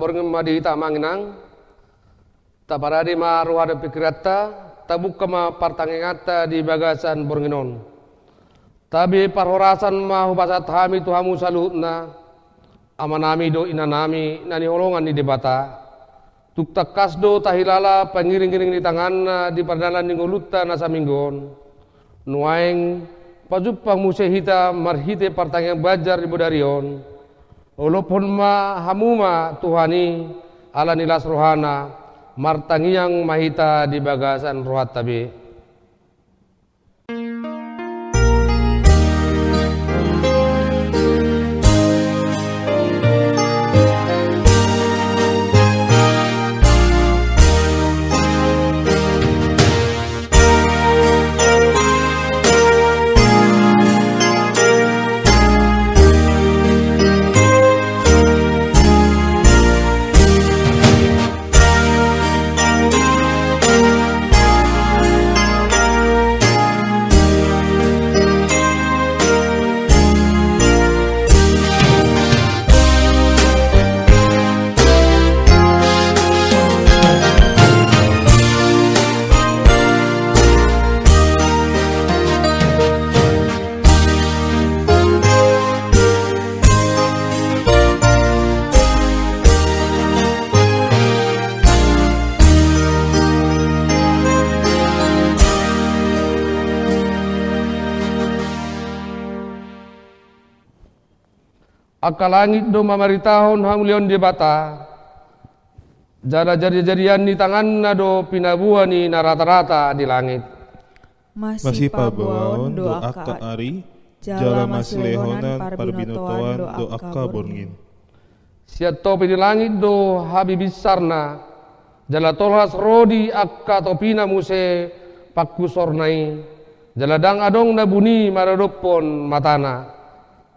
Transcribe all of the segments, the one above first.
Salam, selamat bergema di kita manginang. Tak paradi ma ruhada pikirata, tabuk kama partangengata di bagasan bornginon. Tabi parhorasan ma hubasat hami tuhamu salutna, amanami do inanami nani holongan di debata. Tuk takas do tahilala pangiring-giring di tangan di pardalan di ngoluta nasa minggon. Nuaing pajupang musehita marhite partangeng bajar di bodarion. Walaupun ma hamuma Tuhani ala nilas rohana martangiang mahita di bagasan rohat tabi. Akalangit do mamaritahon hangulion di bata. Jara jari-jarian di tangan na do pinabuhan ni narata-rata di langit. Masih pabawaon do akka ari, jala masilehonan parbinotoan do akka borngin. Siat topi di langit do habi bisarna, jala tolhas rodi akka topina muse pakku sornai, jala dang adong na buni maradopon matana.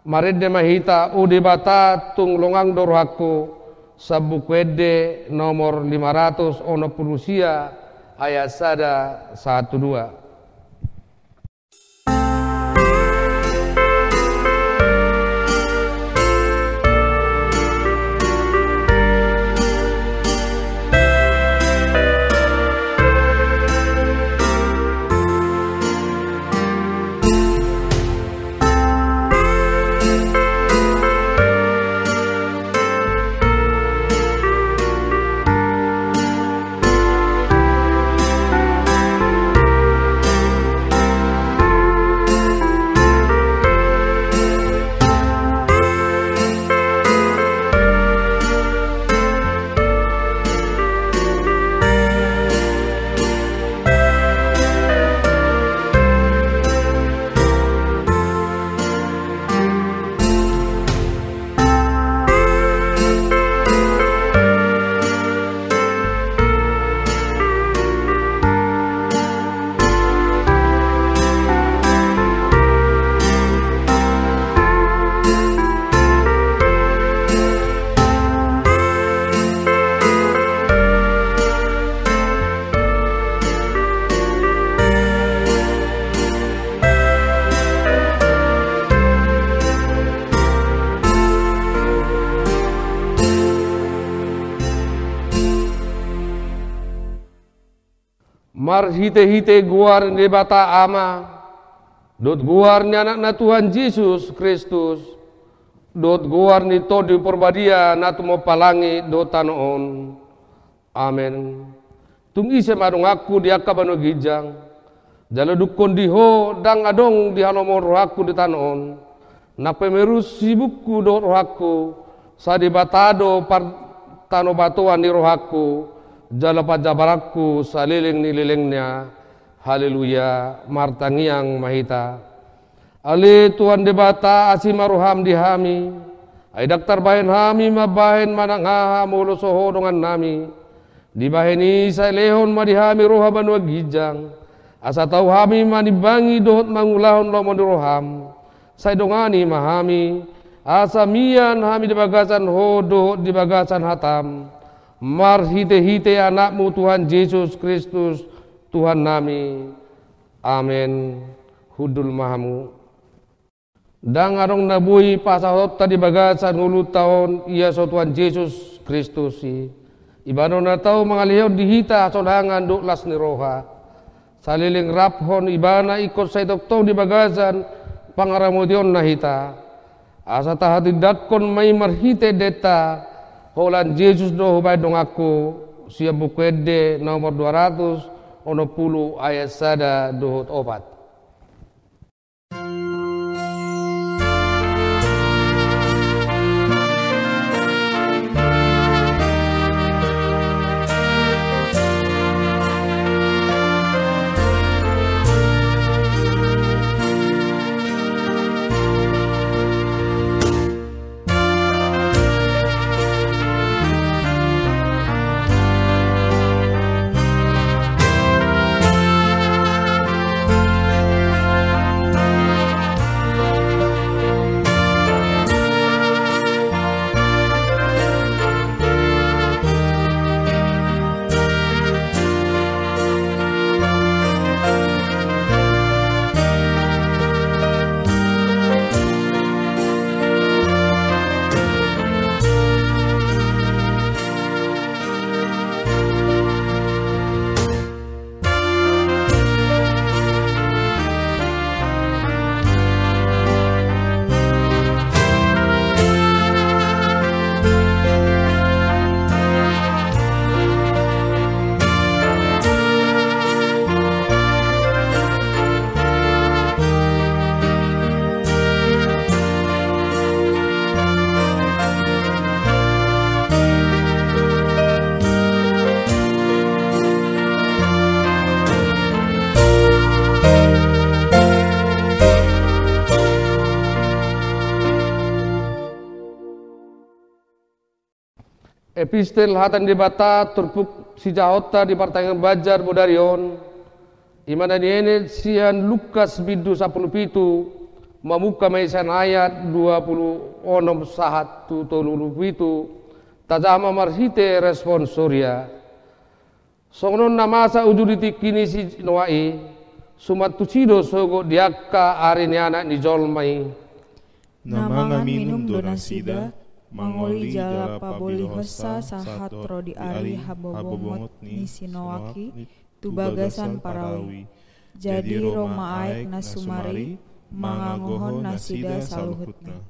Marinde mahita udibata tung longang dorhaku sabukwede nomor 500 ono ayat sada 12 Mar hite-hite guar ni bata ama. Dot guar ni anak na Tuhan Yesus Kristus. Dot guar ni to di perbadia na palangi do tanoon. Amen. Tung ise marung aku di akabano gijang. Jala dukon di ho dang adong di hanomo rohaku di tanoon. Na pemerus sibukku do rohaku. Sadi batado par tano batuan di rohaku jala pajabarakku saliling nililingnya. Haleluya martangiang mahita. Ali Tuhan debata asimaruham dihami ay daktar bahen hami mabahen manang haha mulo soho dengan nami. Di baheni sa lehon madihami roha banwa gijang. Asa tau hami manibangi dohot mangulahon lo roham. Say dongani mahami asa mian hami di bagasan hodo di bagasan hatam Mar hite-hite anakmu Tuhan Yesus Kristus Tuhan nami. Amin. Hudul mahamu. Dan arong nabui pasahot tadi bagasan ulu tahun ia so Tuhan Yesus Kristus si. Ibano na tau mangalihaw dihita sodangan do las ni roha. Saliling raphon ibana ikot sa itokto di bagasan pangaramodion na hita. Asa tahati datkon may marhite deta holan Yesus do hubay dong aku siya bukwede nomor 200 ono pulu ayat sada dohot opat. Epistel hatan di bata turpuk si jahota di partangan bajar bodarion imana niene sian Lukas bidu sapuluh pitu mamuka maisan ayat dua puluh onom sahat tu tolulu pitu. Tajama marhite respon surya. Songnon namasa ujuriti kini si noai sumat tucido sogo diakka arini anak ni jolmai nama minum donasida mangoli jala paboli hosa sahatro di ari habobomot ni sinowaki tubagasan parawi. Jadi Roma aek nasumari mangangohon nasida saluhutna.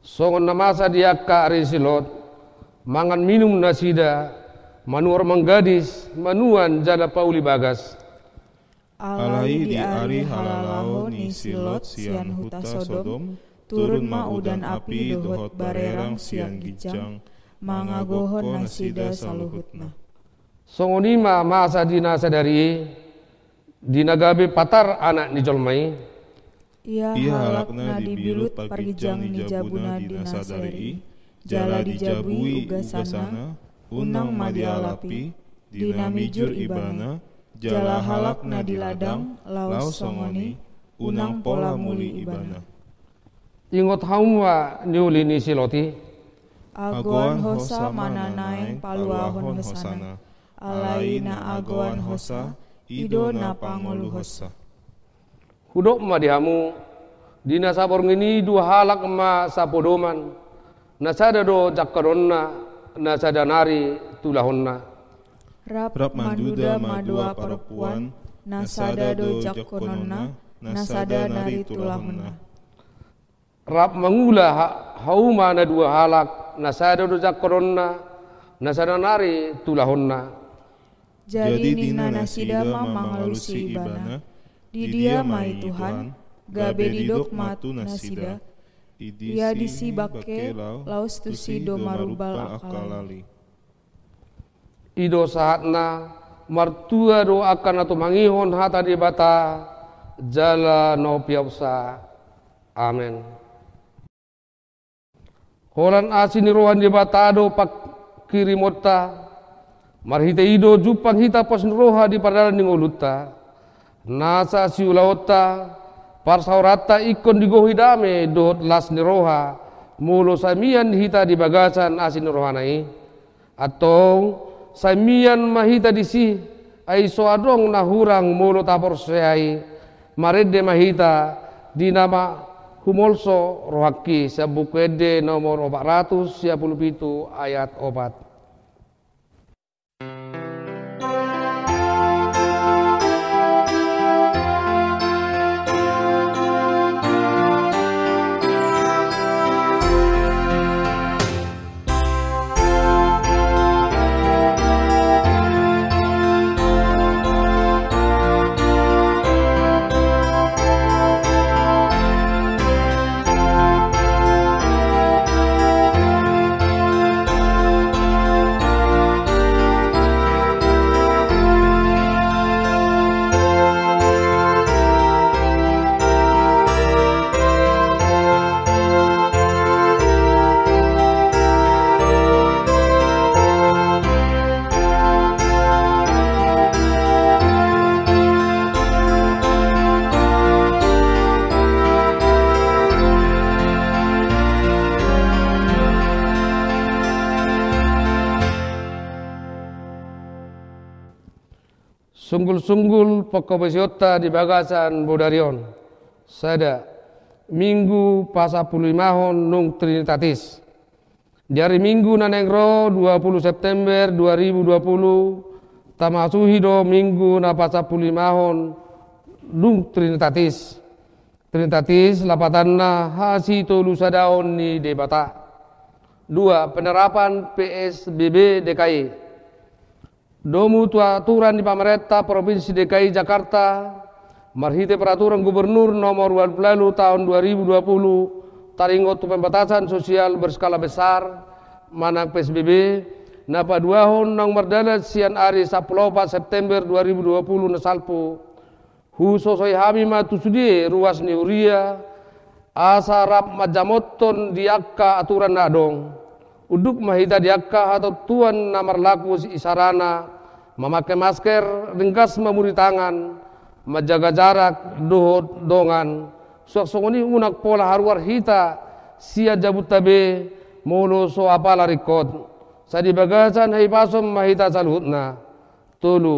Songon namasa diakka ari silot mangan minum nasida manuar menggadis manuan jala pauli bagas. Alai di ari halalau ni silot sian huta sodom turun mau dan api dohot barerang siang gijang. mangagohon nasida saluhutna. songonima masa dina sadari dina gabe patar anak ni jolmai ia halakna dibilut pargijang ni jabuna dina sadari. jala dijabui ugasana unang madialapi dina mijur ibana jala halakna di ladang laus songoni unang pola muli ibana ingot haumwa niulini siloti. Agoan hosa mananaeng paluahon hosana. alaina agoan hosa ido na pangolu hosa. hudok ma dihamu dina sabor ngini dua halak ma sapodoman. Nasada do jakkaronna nasada nari tulahonna. Rap, rap manduda madua perempuan nasada do jakkononna nasada nari tulahonna rap mangula ha, hauma na dua halak nasada do jakoronna nasada nari tulahonna. Jadi nina nasida ma mangalusi ibana. di dia mai Tuhan gabe didok matu nasida. ia disi bakke laus tusi do marubal akalali. ido saatna martua do akan atau mangihon hata di bata jala no piausa. Amin Horan asini rohan je batado pak kiri mota. Marhita ido jupang hita pas roha di padaran ning uluta. Nasa si ulaota parsaurata ikon digohi dame dot las ni roha. Mulo samian hita di bagasan asin rohanai. Atau samian mahita di si ai soadong na hurang mulo tapor seai. Marede mahita di nama Humolso rohaki sabuku ede nomor 457 ayat obat. Sunggul-sunggul pokobesiota di bagasan Bodarion. Sada minggu pasapulimahon nung Trinitatis. Jari minggu nanengro 20 September 2020 tamasuhi do minggu na pasapulimahon nung Trinitatis. Trinitatis lapatanna hasi tolu sadaon ni debata. Dua, penerapan PSBB DKI. Domu tua aturan di pemerintah Provinsi DKI Jakarta marhite peraturan gubernur nomor 20 tahun 2020 taringot pembatasan sosial berskala besar mana PSBB napa dua hon nang merdana sian ari 14 September 2020 nasalpo hu sosoi hami matu sudi ruas niuria asarap majamoton diakka aturan nadong uduk mahita diakka atau tuan namar laku isarana. Memakai masker ringkas memuri tangan menjaga jarak dohot dongan. Sok ini unak pola harwar hita. Sia jabut tabe molo so apala rikot sadi bagasan hai pasom mahita salhutna. Tulu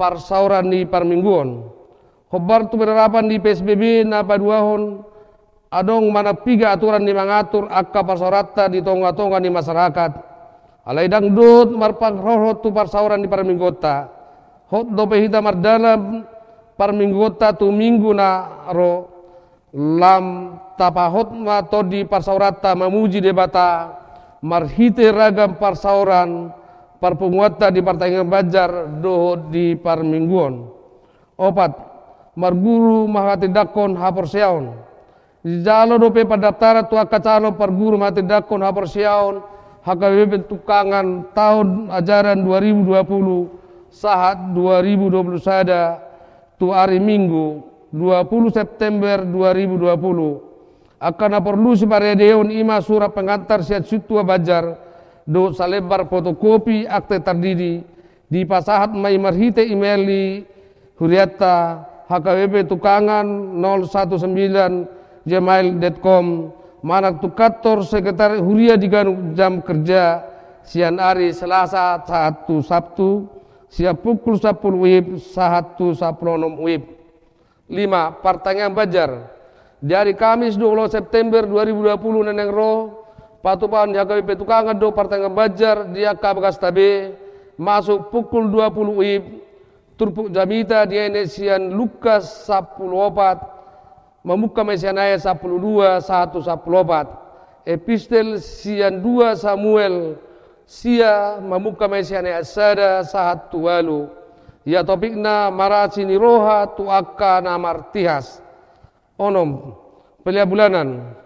parsauran ni parmingguon. Khobar tu berarapan di PSBB na paduahon adong mana piga aturan di mengatur akka pasorata di tonga-tonga di masyarakat. Alai dangdut marpang rohot tu parsauran di parminggota. Hot dope hita mardana parminggota tu minggu na ro. Lam tapahot ma to di parsaurata memuji debata marhite ragam parsauran parpunguata di partai bajar doho di parmingguon. Opat marguru mahati dakon hapor Jalo dope pendaftaran tua kacalo per guru mati dakon hapor siaon. HKBP tukangan tahun ajaran 2020 saat 2020 sada tu hari Minggu 20 September 2020 akan perlu si deon ima surat pengantar siat situa bajar do salebar fotokopi akte terdiri di pasahat mai marhite emaili huriata HKBP tukangan 019 gmail.com manak tukator sekretar huria di jam kerja sian hari selasa satu sabtu. Siap pukul 10 wib satu saplonom wib. Lima pertanyaan bajar dari Kamis 20 September 2020 neneng roh patupan jaga petukangan do pertanyaan bajar dia kabagas tabe masuk pukul 20 wib turpuk jamita dia sian Lukas 10 opat Membuka Mesianaya 12 1 14 epistel sian 2 Samuel. Sia membuka Mesianaya sada satu walu ya topikna marasini roha tu akka namartihas onom pelia bulanan.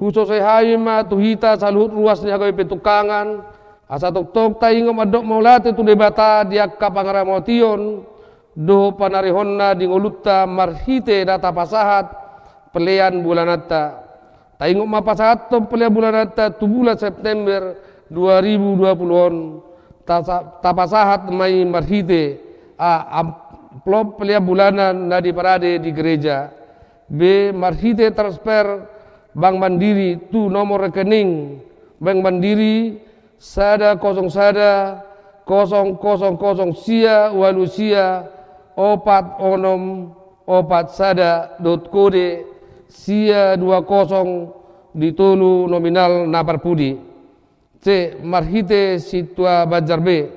Khusus haima tu hita salut ruasnya kau petukangan. Asa tok tok taingom adok maulate tu debata diakka pangaramotion do panarihonna di ngolutta marhite data pasahat pelian bulan atta taingok mapasato pelian bulan atta tu bulan September 2020 on tapasahat mai marhite. A amplop pelian bulanan nadi parade di gereja. B marhite transfer Bank Mandiri tu nomor rekening. Bank Mandiri sada kosong sada kosong kosong kosong sia walu sia opat onom opat sada dot kode sia dua kosong ditulu nominal napar pudi C. Marhite situa Banjar B.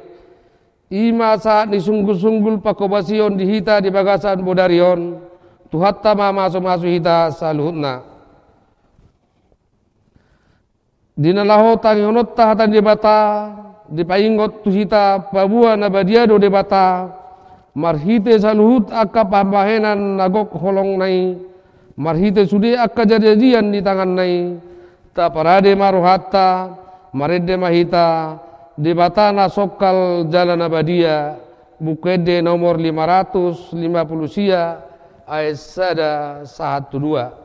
Ima saat disunggul-sunggul pakobasion dihita di bagasan bodarion. Tuhatta ma masuk-masuk hita saluhutna. Dinalaho tangionot tahatan di bata. Di paingot tuhita pabua nabadiado di bata. Marhite saluhut akka pambahenan nagok holong nai. Marhite sudi akka jadian di tangan nai. Ta parade maruhatta Marede Mahita di Batana Sokal Jalan Abadia Bukede nomor 550 sia ayat sada 12 dan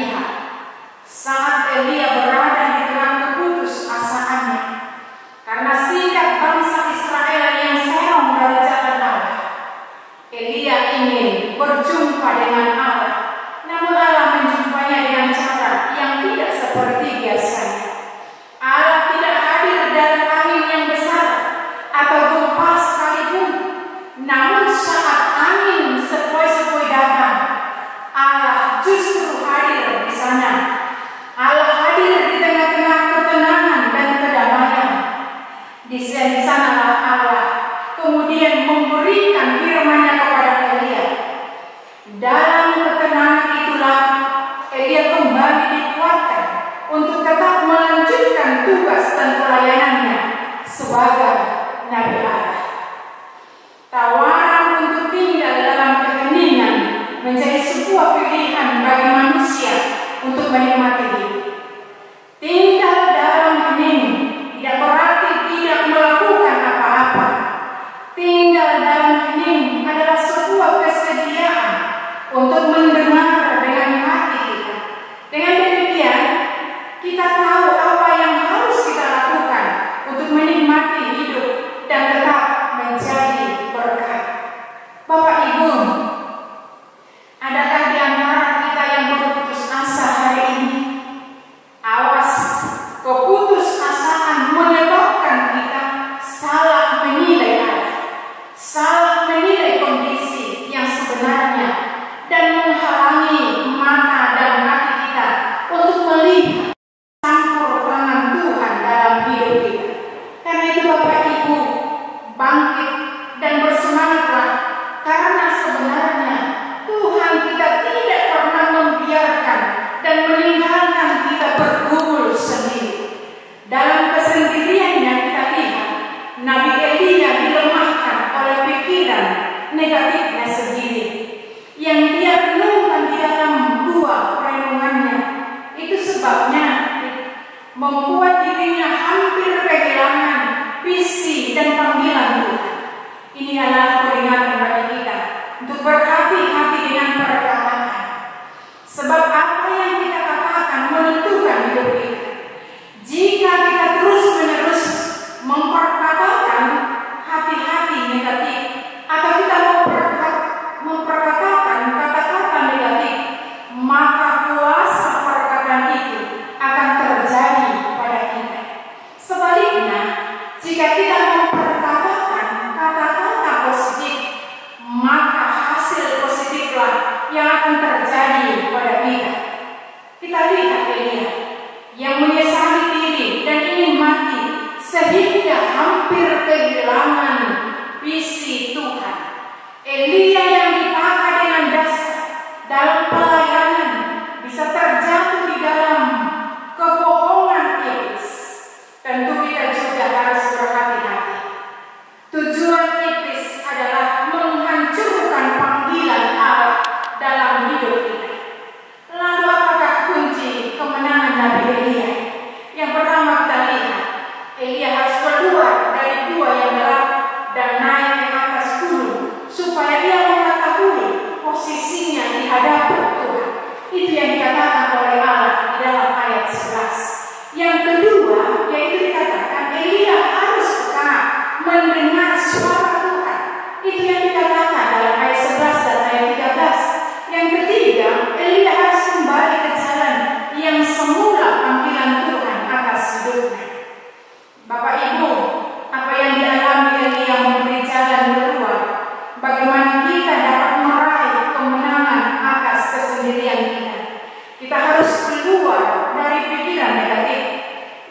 Lihat saat Elia berada check it out.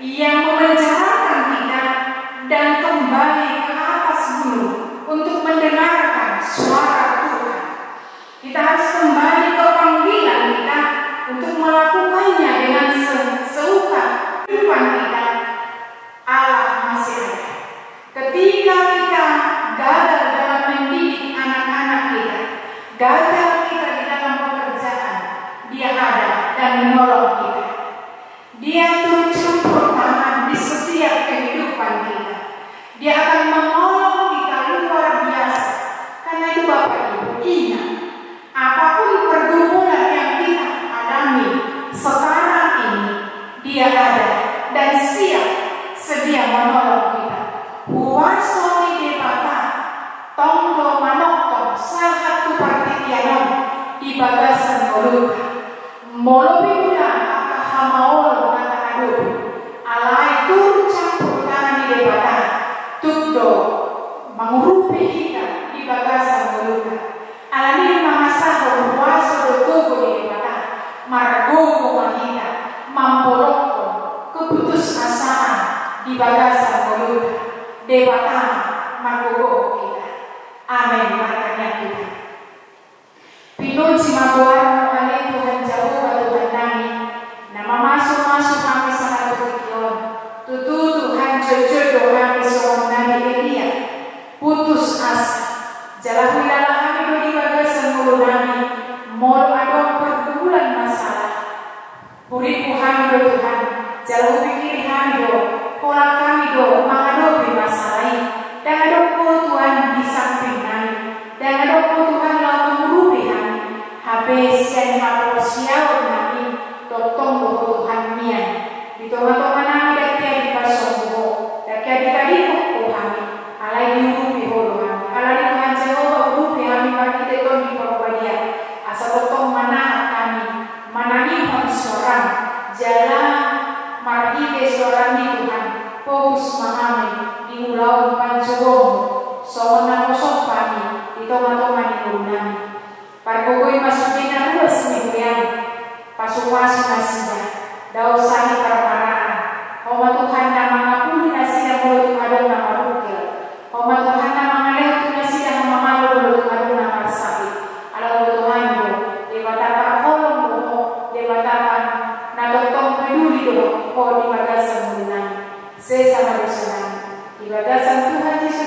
Yeah. não te magoar. Somebody